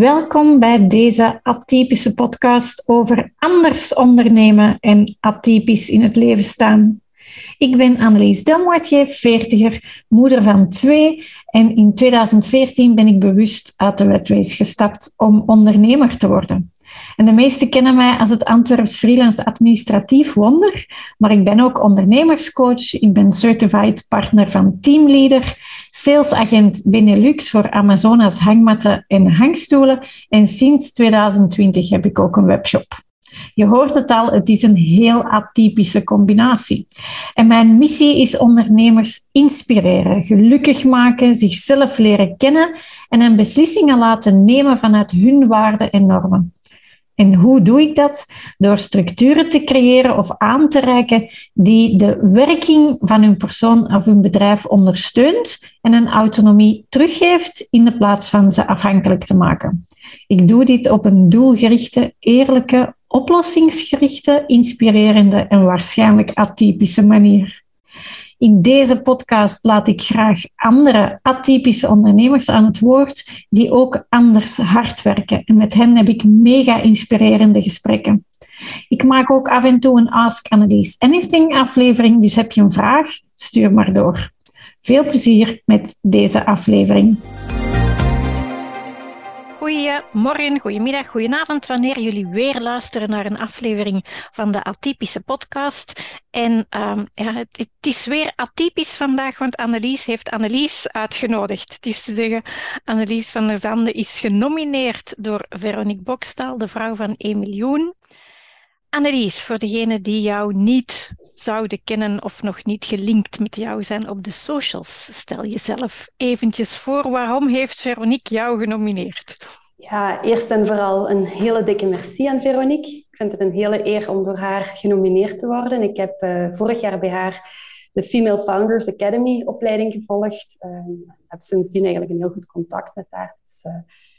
Welkom bij deze atypische podcast over anders ondernemen en atypisch in het leven staan. Ik ben Annelies Delmoitier, veertiger, moeder van twee en in 2014 ben ik bewust uit de Red Race gestapt om ondernemer te worden. En de meesten kennen mij als het Antwerps freelance administratief wonder, maar ik ben ook ondernemerscoach, ik ben certified partner van Teamleader, salesagent Benelux voor Amazonas hangmatten en hangstoelen en sinds 2020 heb ik ook een webshop. Je hoort het al, het is een heel atypische combinatie. En mijn missie is ondernemers inspireren, gelukkig maken, zichzelf leren kennen en een beslissingen laten nemen vanuit hun waarden en normen. En hoe doe ik dat? Door structuren te creëren of aan te reiken die de werking van hun persoon of hun bedrijf ondersteunt en een autonomie teruggeeft in de plaats van ze afhankelijk te maken. Ik doe dit op een doelgerichte, eerlijke, oplossingsgerichte, inspirerende en waarschijnlijk atypische manier. In deze podcast laat ik graag andere atypische ondernemers aan het woord die ook anders hard werken. En met hen heb ik mega inspirerende gesprekken. Ik maak ook af en toe een Ask Annelies Anything aflevering, dus heb je een vraag, stuur maar door. Veel plezier met deze aflevering. Goedemorgen, goedemiddag, goedenavond, wanneer jullie weer luisteren naar een aflevering van de Atypische podcast. En um, ja, het, het, is weer atypisch vandaag, want Annelies heeft Annelies uitgenodigd. Het is te zeggen, Annelies van der Zande is genomineerd door Veronique Bokstal, de vrouw van 1 miljoen. Annelies, voor degenen die jou niet zouden kennen of nog niet gelinkt met jou zijn op de socials, stel jezelf eventjes voor. Waarom heeft Veronique jou genomineerd? Ja, eerst en vooral een hele dikke merci aan Veronique. Ik vind het een hele eer om door haar genomineerd te worden. Ik heb uh, vorig jaar bij haar de Female Founders Academy opleiding gevolgd. Uh, heb sindsdien eigenlijk een heel goed contact met haar. Uh,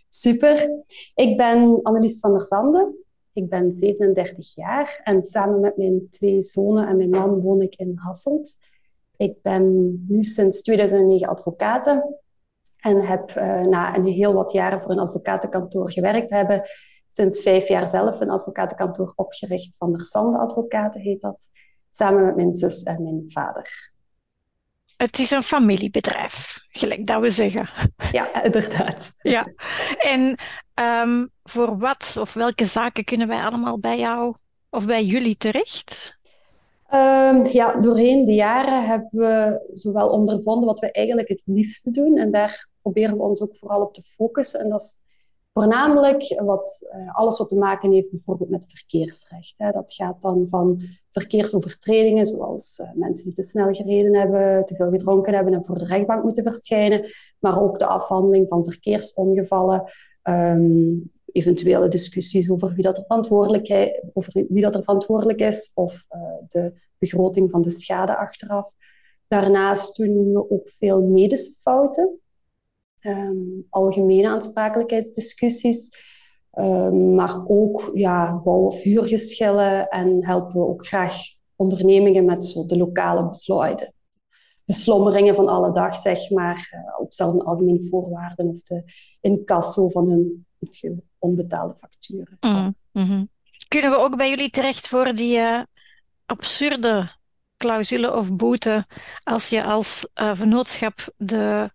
super. Ik ben Annelies van der Zande. Ik ben 37 jaar en samen met mijn twee zonen en mijn man woon ik in Hasselt. Ik ben nu sinds 2009 advocaat en heb uh, na een heel wat jaren voor een advocatenkantoor gewerkt hebben, sinds vijf jaar zelf een advocatenkantoor opgericht. Van der Sande Advocaten heet dat, samen met mijn zus en mijn vader. Het is een familiebedrijf, gelijk dat we zeggen. Ja, inderdaad. Ja. En um, voor wat of welke zaken kunnen wij allemaal bij jou of bij jullie terecht? Um, ja, doorheen de jaren hebben we zowel ondervonden wat we eigenlijk het liefste doen. En daar proberen we ons ook vooral op te focussen. En dat is voornamelijk wat, uh, alles wat te maken heeft bijvoorbeeld met verkeersrecht. Hè. Dat gaat dan van verkeersovertredingen, zoals uh, mensen die te snel gereden hebben, te veel gedronken hebben en voor de rechtbank moeten verschijnen, maar ook de afhandeling van verkeersongevallen, um, eventuele discussies over wie dat er verantwoordelijk, wie dat er verantwoordelijk is of uh, de begroting van de schade achteraf. Daarnaast doen we ook veel medische fouten um, algemene aansprakelijkheidsdiscussies, um, maar ook ja, bouw- of huurgeschillen en helpen we ook graag ondernemingen met zo de lokale besluiten. Beslommeringen van alle dag, zeg maar, uh, op zelfde algemene voorwaarden of de incasso van hun onbetaalde facturen. Mm -hmm. Kunnen we ook bij jullie terecht voor die uh, absurde clausule of boete als je als uh, vennootschap de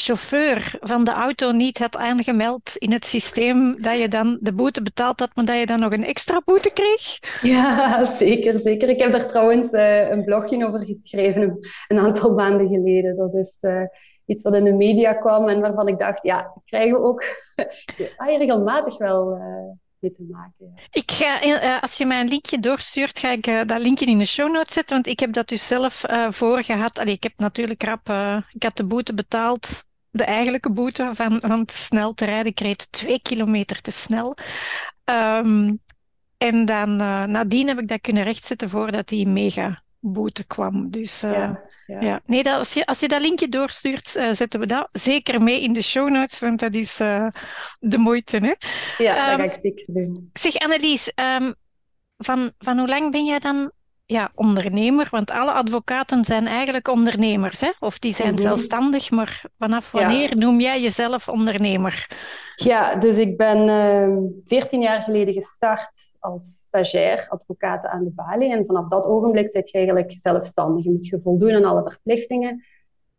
chauffeur van de auto niet had aangemeld in het systeem, dat je dan de boete betaald had, maar dat je dan nog een extra boete kreeg? Ja, zeker, zeker. Ik heb daar trouwens uh, een blogje over geschreven een aantal maanden geleden. Dat is uh, iets wat in de media kwam en waarvan ik dacht, ja, krijgen we ook regelmatig wel... Uh, te maken. Ik ga, als je mij een linkje doorstuurt, ga ik dat linkje in de show notes zetten, want ik heb dat dus zelf voor gehad. Ik heb natuurlijk rap, ik had de boete betaald de eigenlijke boete van, van te snel te rijden. Ik reed twee kilometer te snel. Um, en dan uh, nadien heb ik dat kunnen rechtzetten voordat die mega boete kwam. Dus uh, ja, ja. ja, Nee, dat, als, je, als je dat linkje doorstuurt, uh, zetten we dat zeker mee in de show notes, want dat is de moeite. Hè? Ja, um, dat ga ik zeker doen. Zeg Annelies, um, van, van hoe lang ben jij dan ja, ondernemer? Want alle advocaten zijn eigenlijk ondernemers, hè? Of die zijn zelfstandig, maar vanaf wanneer noem jij jezelf ondernemer? Ja, dus ik ben ehm 14 jaar geleden gestart als stagiair advocaat aan de balie. En vanaf dat ogenblik zit je eigenlijk zelfstandig. Je moet je voldoen aan alle verplichtingen.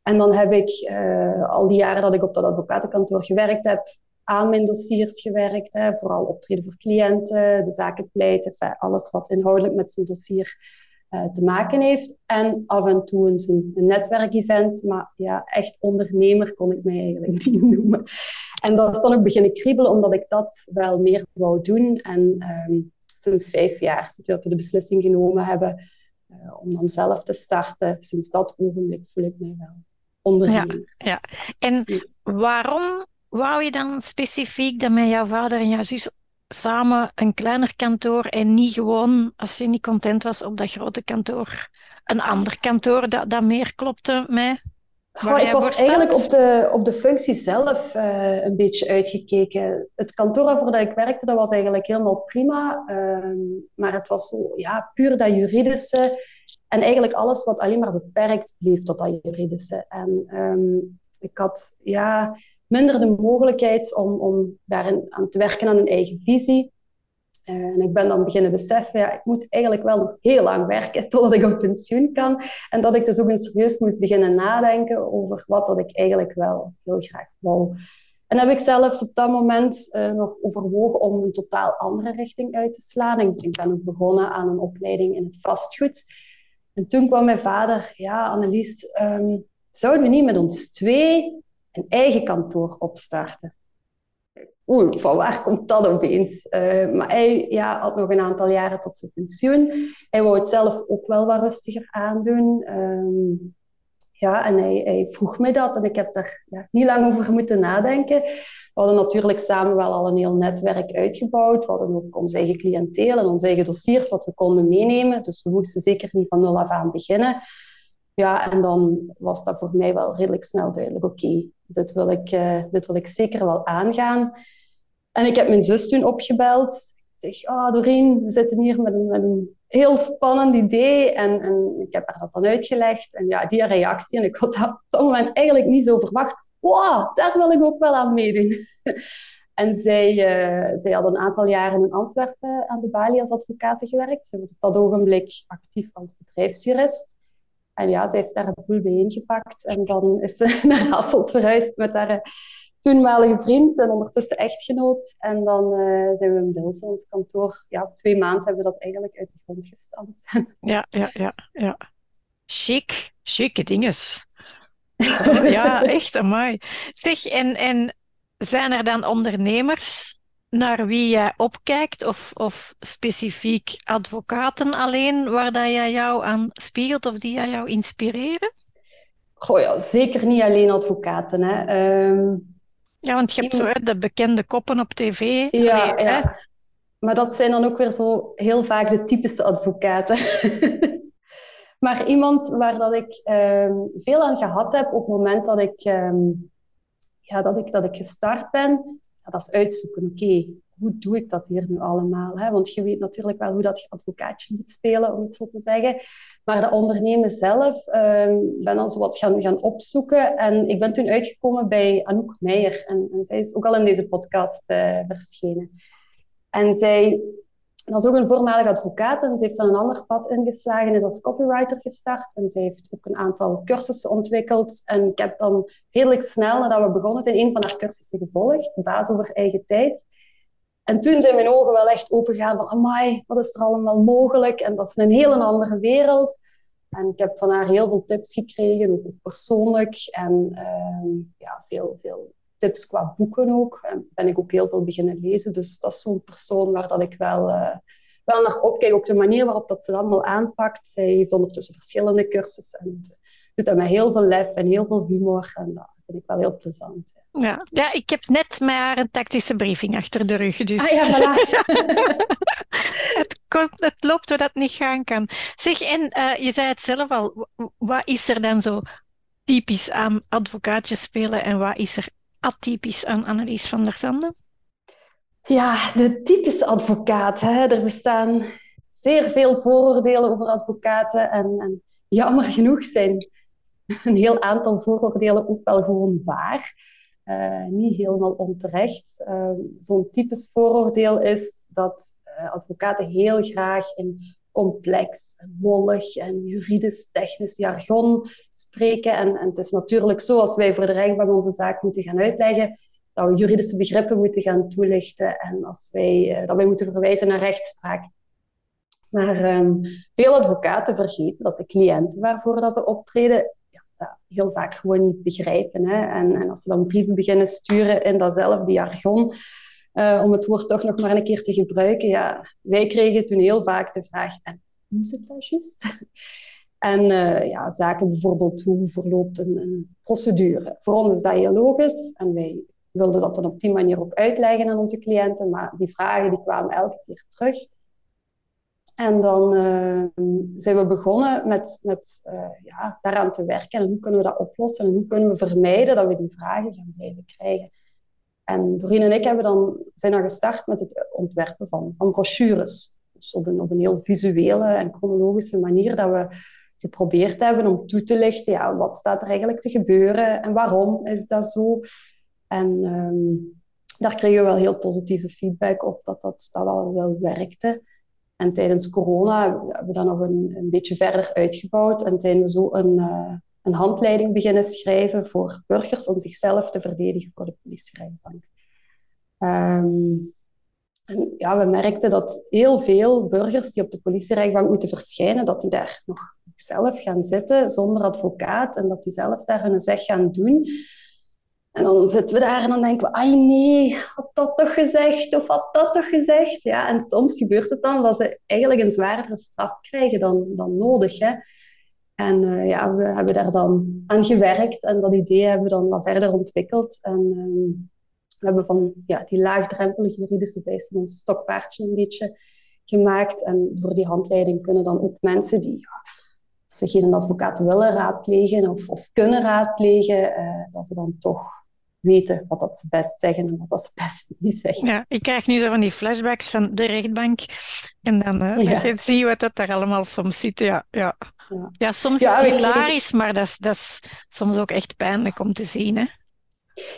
En dan heb ik eh, al die jaren dat ik op dat advocatenkantoor gewerkt heb, aan mijn dossiers gewerkt. Hè, vooral optreden voor cliënten, de zaken pleiten, alles wat inhoudelijk met zo'n dossier te maken heeft. En af en toe eens een, een netwerkevent. Maar ja, echt ondernemer kon ik mij eigenlijk niet noemen. En dat is dan ook beginnen kriebelen, omdat ik dat wel meer wou doen. En ehm, sinds vijf jaar, sinds we de beslissing genomen hebben eh, om dan zelf te starten, sinds dat ogenblik voel ik mij wel ondernemer. Ja, ja. En waarom wou je dan specifiek dat met jouw vader en jouw zus samen een kleiner kantoor en niet gewoon, als je niet content was op dat grote kantoor, een ander kantoor dat, dat meer klopte Goh, waar ik was eigenlijk op de, op de functie zelf eh, een beetje uitgekeken. Het kantoor waarvoor dat ik werkte, dat was eigenlijk helemaal prima. ehm, maar het was zo, ja, puur dat juridische. En eigenlijk alles wat alleen maar beperkt bleef tot dat juridische. En ehm, ik had ja, minder de mogelijkheid om, om daarin aan te werken aan een eigen visie. Eh, en ik ben dan beginnen beseffen, ja, ik moet eigenlijk wel nog heel lang werken totdat ik op pensioen kan. En dat ik dus ook eens serieus moest beginnen nadenken over wat dat ik eigenlijk wel heel graag wou. En heb ik zelfs op dat moment eh, nog overwogen om een totaal andere richting uit te slaan. Ik, ik ben ook begonnen aan een opleiding in het vastgoed. En toen kwam mijn vader, ja, Annelies, ehm, zouden we niet met ons twee een eigen kantoor opstarten? Oeh, van waar komt dat opeens? Uh, maar hij ja, had nog een aantal jaren tot zijn pensioen. Hij wou het zelf ook wel wat rustiger aandoen. Um, ja, en hij, vroeg mij dat en ik heb daar ja, niet lang over moeten nadenken. We hadden natuurlijk samen wel al een heel netwerk uitgebouwd. We hadden ook ons eigen cliënteel en onze eigen dossiers wat we konden meenemen. Dus we moesten zeker niet van nul af aan beginnen. Ja, en dan was dat voor mij wel redelijk snel duidelijk. Oké, dit, wil ik, uh, dit wil ik zeker wel aangaan. En ik heb mijn zus toen opgebeld. Ik zeg, oh Doreen, we zitten hier met een, heel spannend idee. En, en ik heb haar dat dan uitgelegd. En ja, die reactie. En ik had dat op dat moment eigenlijk niet zo verwacht. Wow, daar wil ik ook wel aan meedoen. en zij, uh, zij had een aantal jaren in Antwerpen aan de balie als advocaat gewerkt. Ze was op dat ogenblik actief als bedrijfsjurist. En ja, ze heeft daar het boel bijeengepakt. En dan is ze naar Hasselt verhuisd met haar toenmalige vriend en ondertussen echtgenoot. En dan uh, zijn we in Bilze, ons kantoor. Ja, twee maanden hebben we dat eigenlijk uit de grond gestampt. Ja, ja, ja. ja. Chic, chique dinges. ja, echt, amai. Zeg, en, en zijn er dan ondernemers naar wie jij opkijkt of, of specifiek advocaten alleen waar dat jij jou aan spiegelt of die jou inspireren? Goh ja, zeker niet alleen advocaten. Hè. Um, ja, want je hebt zo hè, de bekende koppen op tv. Ja, ja. Hè? maar dat zijn dan ook weer zo heel vaak de typische advocaten. maar iemand waar dat ik um, veel aan gehad heb op het moment dat ik, um, ja, dat ik, dat ik gestart ben, dat is uitzoeken. Oké, hoe doe ik dat hier nu allemaal? Hè? Want je weet natuurlijk wel hoe dat je advocaatje moet spelen, om het zo te zeggen. Maar de ondernemen zelf, um, ben dan zo wat gaan, gaan opzoeken. En ik ben toen uitgekomen bij Anouk Meijer. En, en zij is ook al in deze podcast uh, verschenen. En zij dat is ook een voormalig advocaat en ze heeft dan een ander pad ingeslagen, is als copywriter gestart. En ze heeft ook een aantal cursussen ontwikkeld. En ik heb dan redelijk snel, nadat we begonnen zijn, een van haar cursussen gevolgd, baas over eigen tijd. En toen zijn mijn ogen wel echt opengegaan van, amai, wat is er allemaal mogelijk? En dat is een hele andere wereld. En ik heb van haar heel veel tips gekregen, ook persoonlijk. En uh, ja, veel, veel tips qua boeken ook. En ben ik ook heel veel beginnen lezen. Dus dat is zo'n persoon waar dat ik wel, uh, wel naar opkijk. Ook de manier waarop dat ze dat allemaal aanpakt. Zij heeft ondertussen verschillende cursussen. En doet dat met heel veel lef en heel veel humor. En dat vind ik wel heel plezant. Ja. Ja, ja ik heb net met haar een tactische briefing achter de rug. Dus... Ah ja, voilà. het, komt, het loopt waar dat niet gaan kan. Zeg, en uh, je zei het zelf al. Wat is er dan zo typisch aan advocaatjes spelen en wat is er atypisch aan Annelies van der Zanden? Ja, de typische advocaat. Hè. Er bestaan zeer veel vooroordelen over advocaten. En, en jammer genoeg zijn een heel aantal vooroordelen ook wel gewoon waar. Uh, niet helemaal onterecht. Uh, Zo'n typisch vooroordeel is dat uh, advocaten heel graag in complex wollig en juridisch-technisch jargon spreken. En, en, het is natuurlijk zo, als wij voor de rechtbank onze zaak moeten gaan uitleggen, dat we juridische begrippen moeten gaan toelichten en als wij, dat wij moeten verwijzen naar rechtspraak. Maar um, veel advocaten vergeten dat de cliënten waarvoor dat ze optreden dat heel vaak gewoon niet begrijpen. Hè? En, en, als ze dan brieven beginnen sturen in datzelfde jargon, uh, om het woord toch nog maar een keer te gebruiken, ja, wij kregen toen heel vaak de vraag, en hoe zit dat juist? En uh, ja, zaken bijvoorbeeld, hoe verloopt een, een, procedure? Voor ons is dat heel logisch en wij wilden dat dan op die manier ook uitleggen aan onze cliënten, maar die vragen die kwamen elke keer terug. En dan uh, zijn we begonnen met, met uh, ja, daaraan te werken. En hoe kunnen we dat oplossen? En hoe kunnen we vermijden dat we die vragen gaan blijven krijgen? En Doreen en ik hebben dan, zijn dan gestart met het ontwerpen van, van brochures. Dus op een, op een heel visuele en chronologische manier dat we geprobeerd hebben om toe te lichten, ja, wat staat er eigenlijk te gebeuren en waarom is dat zo? En um, daar kregen we wel heel positieve feedback op dat dat, dat wel, werkte. En tijdens corona hebben we dat nog een, een beetje verder uitgebouwd en zijn we zo een, uh, een handleiding beginnen schrijven voor burgers om zichzelf te verdedigen voor de politierechtbank. Um, en ja, we merkten dat heel veel burgers die op de politierechtbank moeten verschijnen, dat die daar nog zelf gaan zitten zonder advocaat en dat die zelf daar hun zeg gaan doen. En dan zitten we daar en dan denken we, ai nee, had dat toch gezegd of had dat toch gezegd? Ja, en soms gebeurt het dan dat ze eigenlijk een zwaardere straf krijgen dan, dan nodig. Hè? En uh, ja, we hebben daar dan aan gewerkt en dat idee hebben we dan wat verder ontwikkeld. En um, we hebben van ja, die laagdrempelige juridische bijstand een stokpaardje een beetje gemaakt. En voor die handleiding kunnen dan ook mensen die ja, ze geen advocaat willen raadplegen of, of kunnen raadplegen, uh, dat ze dan toch weten wat dat ze best zeggen en wat dat ze best niet zeggen. Ja, ik krijg nu zo van die flashbacks van de rechtbank en dan uh, ja. zie je wat dat daar allemaal soms zit. Ja, ja. Ja. ja soms ja, is het hilarisch, maar dat is, dat is soms ook echt pijnlijk om te zien. Hè?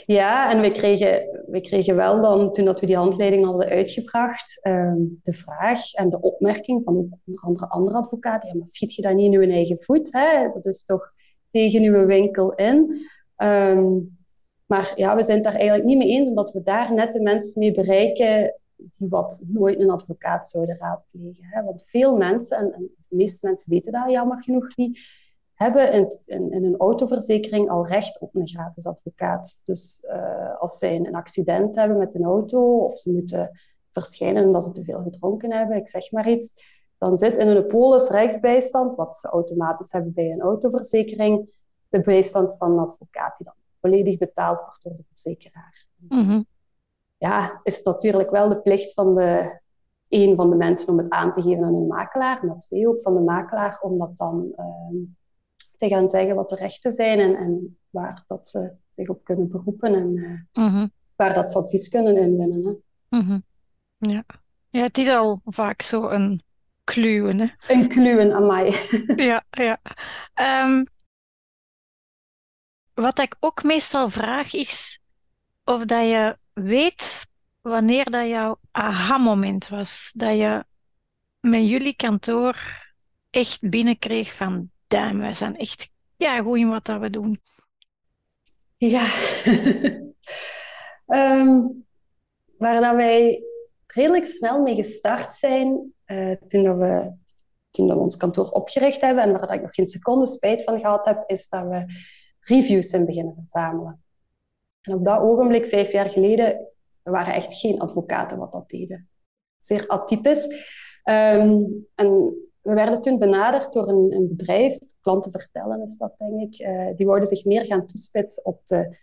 Ja, en we kregen, we kregen wel dan, toen dat we die handleiding hadden uitgebracht, uh, de vraag en de opmerking van onder andere andere advocaten, ja, maar schiet je dat niet in je eigen voet? Hè? Dat is toch tegen uw winkel in? Um, maar ja, we zijn het daar eigenlijk niet mee eens, omdat we daar net de mensen mee bereiken die wat nooit een advocaat zouden raadplegen. Hè? Want veel mensen, en, de meeste mensen weten dat jammer genoeg niet, hebben in, in, in, een autoverzekering al recht op een gratis advocaat. Dus uh, als zij een accident hebben met een auto of ze moeten verschijnen omdat ze te veel gedronken hebben, ik zeg maar iets, dan zit in hun polis rechtsbijstand, wat ze automatisch hebben bij een autoverzekering, de bijstand van een advocaat die dan volledig betaald wordt door de verzekeraar. Mm-hmm. Ja, is het natuurlijk wel de plicht van de, een van de mensen om het aan te geven aan een makelaar, maar twee ook van de makelaar om dat dan uh, te gaan zeggen wat de rechten zijn en, en, waar dat ze zich op kunnen beroepen en uh, mm-hmm. waar dat ze advies kunnen inwinnen. Hè. Mm-hmm. Ja. ja, het is al vaak zo een kluwen. Hè? Een kluwen, aan mij. ja, ja. Um, wat ik ook meestal vraag is of dat je weet wanneer dat jouw aha-moment was. Dat je met jullie kantoor echt binnenkreeg van damn, wij zijn echt ja, goed in wat dat we doen. Ja, um, waar dat wij redelijk snel mee gestart zijn, uh, toen, dat we, toen dat ons kantoor opgericht hebben en waar dat ik nog geen seconde spijt van gehad heb, is dat we reviews zijn beginnen verzamelen. En op dat ogenblik, vijf jaar geleden, waren echt geen advocaten wat dat deden. Zeer atypisch. Um, en we werden toen benaderd door een, een, bedrijf, klanten vertellen is dat denk ik, uh, die wouden zich meer gaan toespitsen op de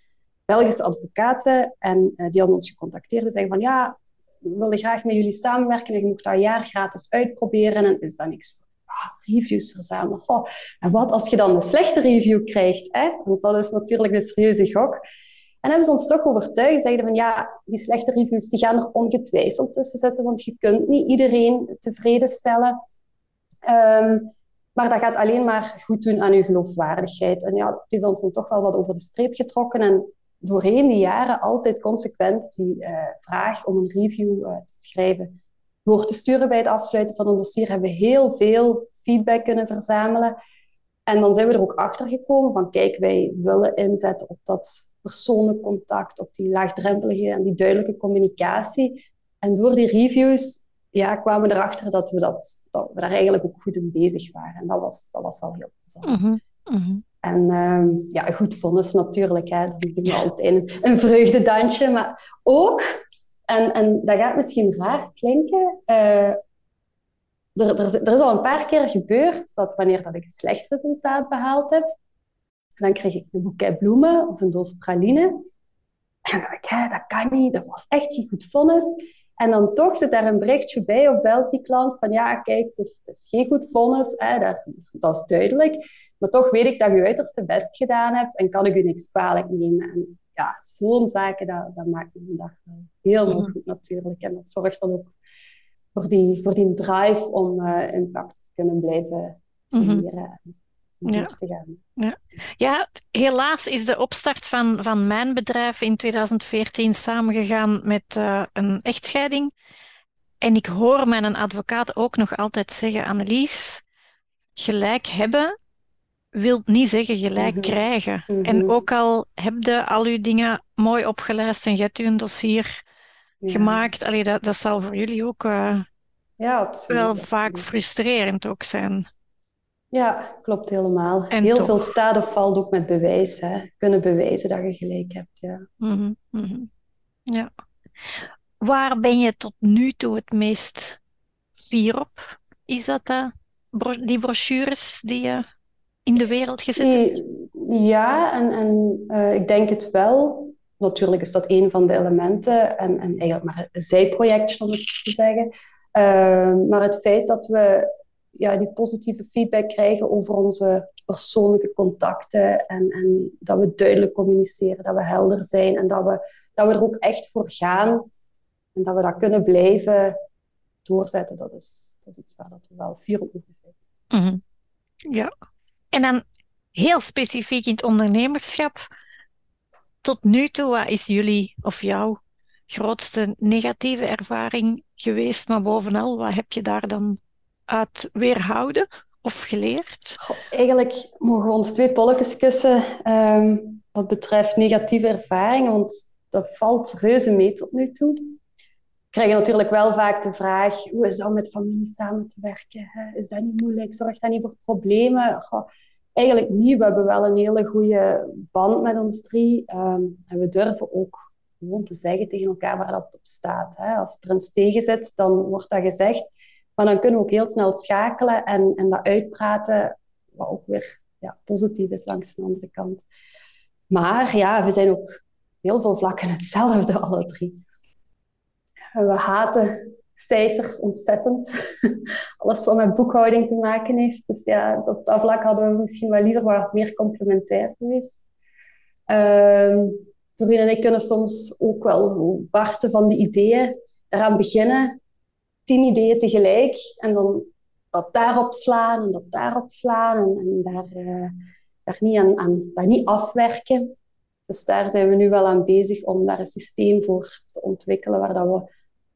Belgische advocaten. En uh, die hadden ons gecontacteerd en zeggen van ja, we willen graag met jullie samenwerken en je moet dat jaar gratis uitproberen en het is dan niks voor oh, reviews verzamelen. En wat als je dan een slechte review krijgt? Hè? Want dat is natuurlijk een serieuze gok. En hebben ze ons toch overtuigd. Zeiden van ja, die slechte reviews die gaan er ongetwijfeld tussen zitten, want je kunt niet iedereen tevreden stellen. Ehm, maar dat gaat alleen maar goed doen aan je geloofwaardigheid. En ja, die hebben ons dan toch wel wat over de streep getrokken. En doorheen die jaren altijd consequent die uh, vraag om een review uh, te schrijven door te sturen bij het afsluiten van een dossier, hebben we heel veel feedback kunnen verzamelen. En dan zijn we er ook achter gekomen van, kijk, wij willen inzetten op dat persoonlijk contact, op die laagdrempelige en die duidelijke communicatie. En door die reviews ja, kwamen we erachter dat we, dat, dat we daar eigenlijk ook goed in bezig waren. En dat was, dat was wel heel plezant. Mm -hmm. En uh, ja, goed vonnis natuurlijk, hè. dat altijd een, een vreugdedansje. Maar ook, en, en dat gaat misschien raar klinken, uh, er, er, er, is al een paar keer gebeurd dat wanneer dat ik een slecht resultaat behaald heb, dan kreeg ik een boeket bloemen of een doos praline. En dan dacht ik, dat kan niet, dat was echt geen goed vonnis. En dan toch zit daar een berichtje bij of belt die klant van ja, kijk, het is, het is geen goed vonnis, hè, dat, dat, is duidelijk. Maar toch weet ik dat je uiterste best gedaan hebt en kan ik u niks kwalijk nemen. En ja, zo'n zaken, dat, dat maakt mijn dag wel heel mm goed natuurlijk. En dat zorgt dan ook voor die, voor die drive om uh, impact te kunnen blijven creëren. Mm ja. te gaan. Ja. ja, helaas is de opstart van, van mijn bedrijf in 2014 samengegaan met uh, een echtscheiding. En ik hoor mijn advocaat ook nog altijd zeggen, Annelies, gelijk hebben wil niet zeggen gelijk mhm. krijgen. En mhm. ook al heb je al uw dingen mooi opgelijst en je hebt u een dossier gemaakt, allee, dat, dat zal voor jullie ook uh, ja, absoluut, wel vaak frustrerend ook zijn. Ja, klopt helemaal. Heel veel staat of valt ook met bewijs. Hè. Kunnen bewijzen dat je gelijk hebt. Ja. Mm -hmm. ja. Waar ben je tot nu toe het meest fier op? Is dat de, die brochures die je in de wereld gezet hebt? Ja, en, en uh, ik denk het wel. Natuurlijk is dat een van de elementen en, en eigenlijk maar een zijprojectje om het zo te zeggen. Uh, maar het feit dat we ja, die positieve feedback krijgen over onze persoonlijke contacten. En, en dat we duidelijk communiceren, dat we helder zijn en dat we, dat we er ook echt voor gaan. En dat we dat kunnen blijven doorzetten. Dat is, dat is iets waar dat we wel fier op moeten zijn. Mhm. Ja. En dan heel specifiek in het ondernemerschap. Tot nu toe, wat is jullie of jouw grootste negatieve ervaring geweest? Maar bovenal, wat heb je daar dan uit weerhouden of geleerd? eigenlijk mogen we ons twee polletjes kussen um, wat betreft negatieve ervaringen, want dat valt reuze mee tot nu toe. We krijgen natuurlijk wel vaak de vraag, hoe is dat met familie samen te werken? Is dat niet moeilijk? Zorgt dat niet voor problemen? Eigenlijk niet. We hebben wel een hele goede band met ons drie. Um, en we durven ook gewoon te zeggen tegen elkaar waar dat op staat. Hè. Als er iets tegen zit, dan wordt dat gezegd. Maar dan kunnen we ook heel snel schakelen en, en dat uitpraten, wat ook weer ja, positief is langs de andere kant. Maar ja, we zijn ook heel veel vlakken hetzelfde, alle drie. We haten cijfers ontzettend. Alles wat met boekhouding te maken heeft. Dus ja, op dat vlak hadden we misschien wel liever wat meer complementair geweest. Um, Doreen en ik kunnen soms ook wel barsten van de ideeën, eraan beginnen tien ideeën tegelijk en dan dat daarop slaan en dat daarop slaan en, en daar, uh, daar, niet aan, aan, daar niet afwerken. Dus daar zijn we nu wel aan bezig om daar een systeem voor te ontwikkelen waar dat we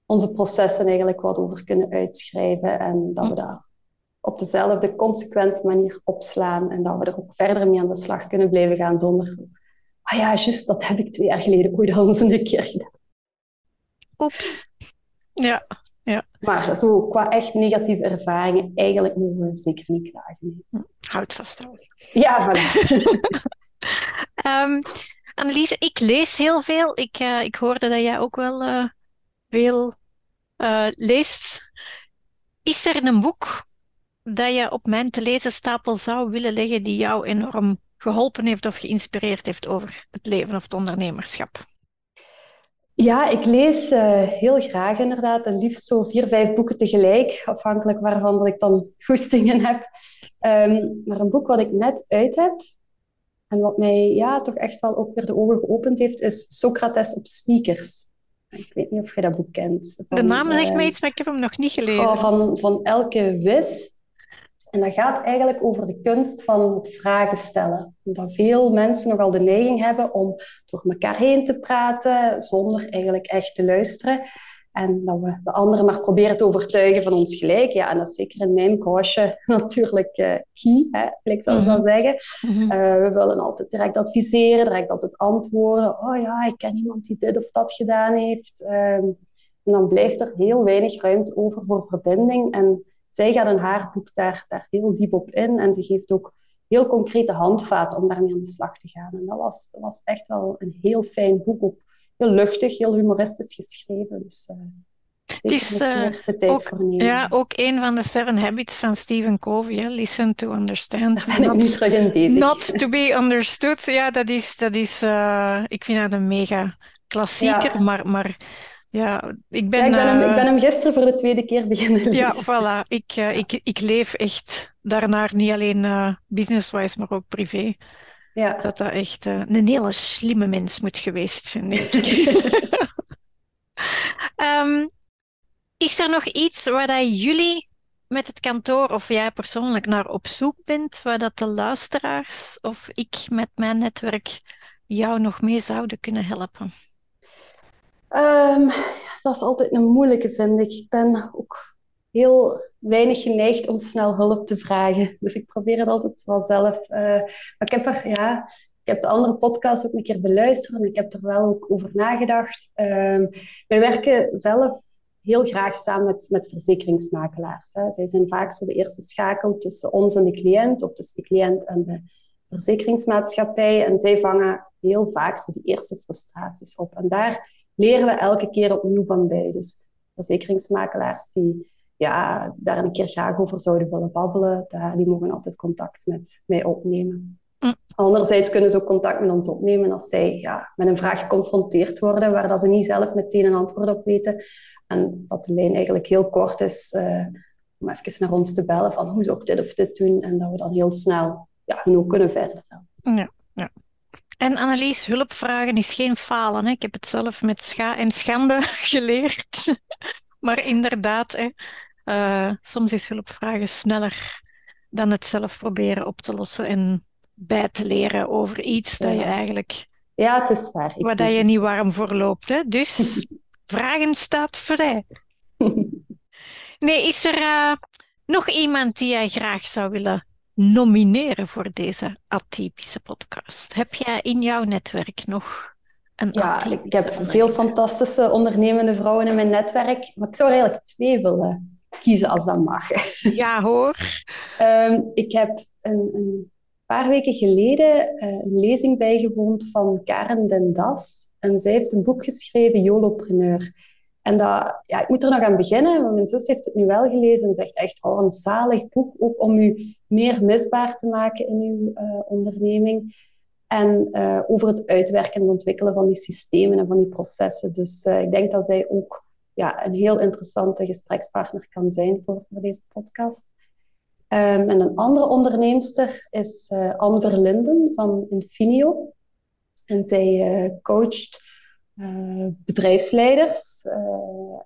onze processen eigenlijk wat over kunnen uitschrijven en dat we daar op dezelfde consequente manier opslaan en dat we er ook verder mee aan de slag kunnen blijven gaan zonder zo, ah ja, juist, dat heb ik twee jaar geleden ooit al eens een keer gedaan. Oeps. Ja, ja. Maar zo qua echt negatieve ervaringen, eigenlijk mogen we zeker niet klagen. Hm, houd vast, houden. Ja, voilà. um, Annelies, ik lees heel veel. Ik, uh, ik hoorde dat jij ook wel uh, veel uh, leest. Is er een boek dat je op mijn te lezen stapel zou willen leggen die jou enorm geholpen heeft of geïnspireerd heeft over het leven of het ondernemerschap? Ja, ik lees uh, heel graag inderdaad. En liefst zo vier, vijf boeken tegelijk, afhankelijk waarvan dat ik dan goestingen heb. Um, maar een boek wat ik net uit heb, En wat mij ja, toch echt wel ook weer de ogen geopend heeft, is Socrates op sneakers. Ik weet niet of je dat boek kent. Van, de naam zegt uh, mij iets, maar ik heb hem nog niet gelezen. Van, van Elke Wis. En dat gaat eigenlijk over de kunst van het vragen stellen. Dat veel mensen nogal de neiging hebben om door elkaar heen te praten, zonder eigenlijk echt te luisteren. En dat we de anderen maar proberen te overtuigen van ons gelijk. Ja, en dat is zeker in mijn branche natuurlijk uh, key, hè, ik zou mm -hmm. zeggen. Mm -hmm. uh, we willen altijd direct adviseren, direct altijd antwoorden. Oh ja, ik ken iemand die dit of dat gedaan heeft. Um, en dan blijft er heel weinig ruimte over voor verbinding. En zij gaat in haar boek daar, daar heel diep op in. En ze geeft ook heel concrete handvaten om daarmee aan de slag te gaan. En dat was, dat was echt wel een heel fijn boek. Ook heel luchtig, heel humoristisch geschreven. Dus, uh, het is uh, ook, ja, ook een van de Seven Habits van Stephen Covey. Listen to understand. Daar ben not, ik nu terug in bezig. Not to be understood. Ja, dat is... Dat is uh, ik vind dat een mega klassieker. Ja. Maar, maar ja, ik ben... Ja, ik, ben hem, ik ben hem gisteren voor de tweede keer beginnen lezen. Ja, voilà. Ik, ik, ik leef echt daarnaar, niet alleen business-wise, maar ook privé. Ja. Dat dat echt uh, een hele slimme mens moet geweest zijn, denk ik. um, is er nog iets waar dat jullie met het kantoor of jij persoonlijk naar op zoek bent, waar dat de luisteraars of ik met mijn netwerk jou nog mee zouden kunnen helpen? Dat is altijd een moeilijke, vind ik. Ik ben ook heel weinig geneigd om snel hulp te vragen. Dus ik probeer het altijd wel zelf. Uh, maar ik heb er, ja, ik heb de andere podcast ook een keer beluisterd en ik heb er wel ook over nagedacht. Uh, wij werken zelf heel graag samen met, met verzekeringsmakelaars. Hè. Zij zijn vaak zo de eerste schakel tussen ons en de cliënt, of tussen de cliënt en de verzekeringsmaatschappij. En zij vangen heel vaak zo die eerste frustraties op. En daar leren we elke keer opnieuw van bij. Dus verzekeringsmakelaars die ja, daar een keer graag over zouden willen babbelen, daar, die mogen altijd contact met mij opnemen. Mm. Anderzijds kunnen ze ook contact met ons opnemen als zij ja, met een vraag geconfronteerd worden waar dat ze niet zelf meteen een antwoord op weten. En dat de lijn eigenlijk heel kort is uh, om even naar ons te bellen van hoe zou ik dit of dit doen en dat we dan heel snel ja, genoeg kunnen verder. Ja, ja. En Annelies, hulpvragen is geen falen. Hè? Ik heb het zelf met scha en schande geleerd. maar inderdaad, hè, uh, soms is hulpvragen sneller dan het zelf proberen op te lossen en bij te leren over iets ja. dat je eigenlijk. Ja, het is waar. Waar dat je niet warm voor loopt. Hè? Dus vragen staat vrij. nee, is er uh, nog iemand die jij graag zou willen nomineren voor deze atypische podcast? Heb jij in jouw netwerk nog een Ja, ik heb veel fantastische ondernemende vrouwen in mijn netwerk, maar ik zou er eigenlijk twee willen kiezen als dat mag. Ja hoor. um, ik heb een, een, paar weken geleden uh, een lezing bijgewoond van Karen Den Das. En zij heeft een boek geschreven, Jolopreneur. En dat, ja, ik moet er nog aan beginnen, mijn zus heeft het nu wel gelezen en zegt echt, oh, een zalig boek, ook om u meer misbaar te maken in uw uh, onderneming. En uh, over het uitwerken en ontwikkelen van die systemen en van die processen. Dus uh, ik denk dat zij ook ja, een heel interessante gesprekspartner kan zijn voor, voor deze podcast. Um, en een andere onderneemster is Anne Verlinden van Infinio. En zij coacht uh, bedrijfsleiders.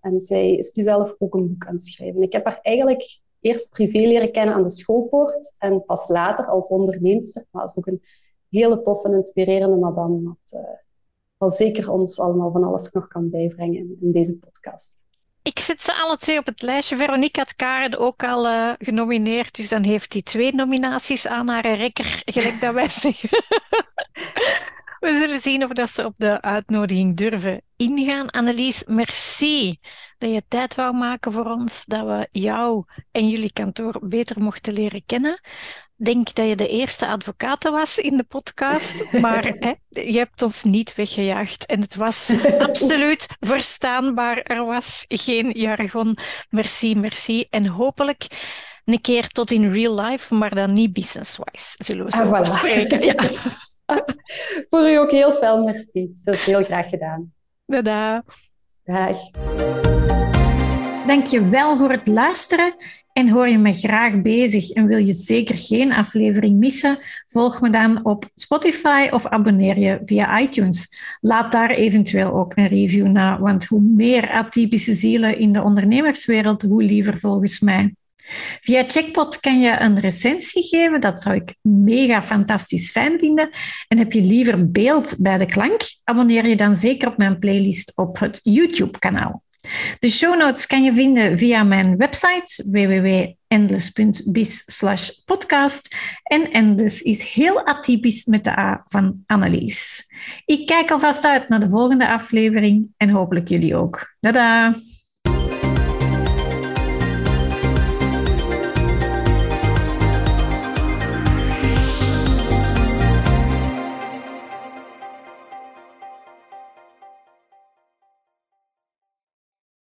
en zij is nu zelf ook een boek aan het schrijven. Ik heb haar eigenlijk eerst privé leren kennen aan de schoolpoort. En pas later als onderneemster. Maar is ook een hele toffe en inspirerende madame. Wat, wat zeker ons allemaal van alles nog kan bijbrengen in deze podcast. Ik zet ze alle twee op het lijstje. Veronique had Karen ook al uh, genomineerd, dus dan heeft hij twee nominaties aan haar rekker, gelijk dat wij zeggen. We zullen zien of dat ze op de uitnodiging durven ingaan. Annelies, merci dat je tijd wou maken voor ons, dat we jou en jullie kantoor beter mochten leren kennen denk dat je de eerste advocaat was in de podcast, maar hè, je hebt ons niet weggejaagd. En het was absoluut verstaanbaar. Er was geen jargon. Merci, merci. En hopelijk een keer tot in real life, maar dan niet business-wise, zullen we zo ah, voilà. spreken. Ja. Voor u ook heel veel merci. Dat is heel graag gedaan. Dada. Dag. Dank je wel voor het luisteren. En hoor je me graag bezig en wil je zeker geen aflevering missen? Volg me dan op Spotify of abonneer je via iTunes. Laat daar eventueel ook een review na, want hoe meer atypische zielen in de ondernemerswereld, hoe liever volgens mij. Via Checkpot kan je een recensie geven. Dat zou ik mega fantastisch fijn vinden. En heb je liever beeld bij de klank? Abonneer je dan zeker op mijn playlist op het YouTube-kanaal. De show notes kan je vinden via mijn website www.endless.biz podcast. En Endless is heel atypisch met de A van Annelies. Ik kijk alvast uit naar de volgende aflevering en hopelijk jullie ook. Tada!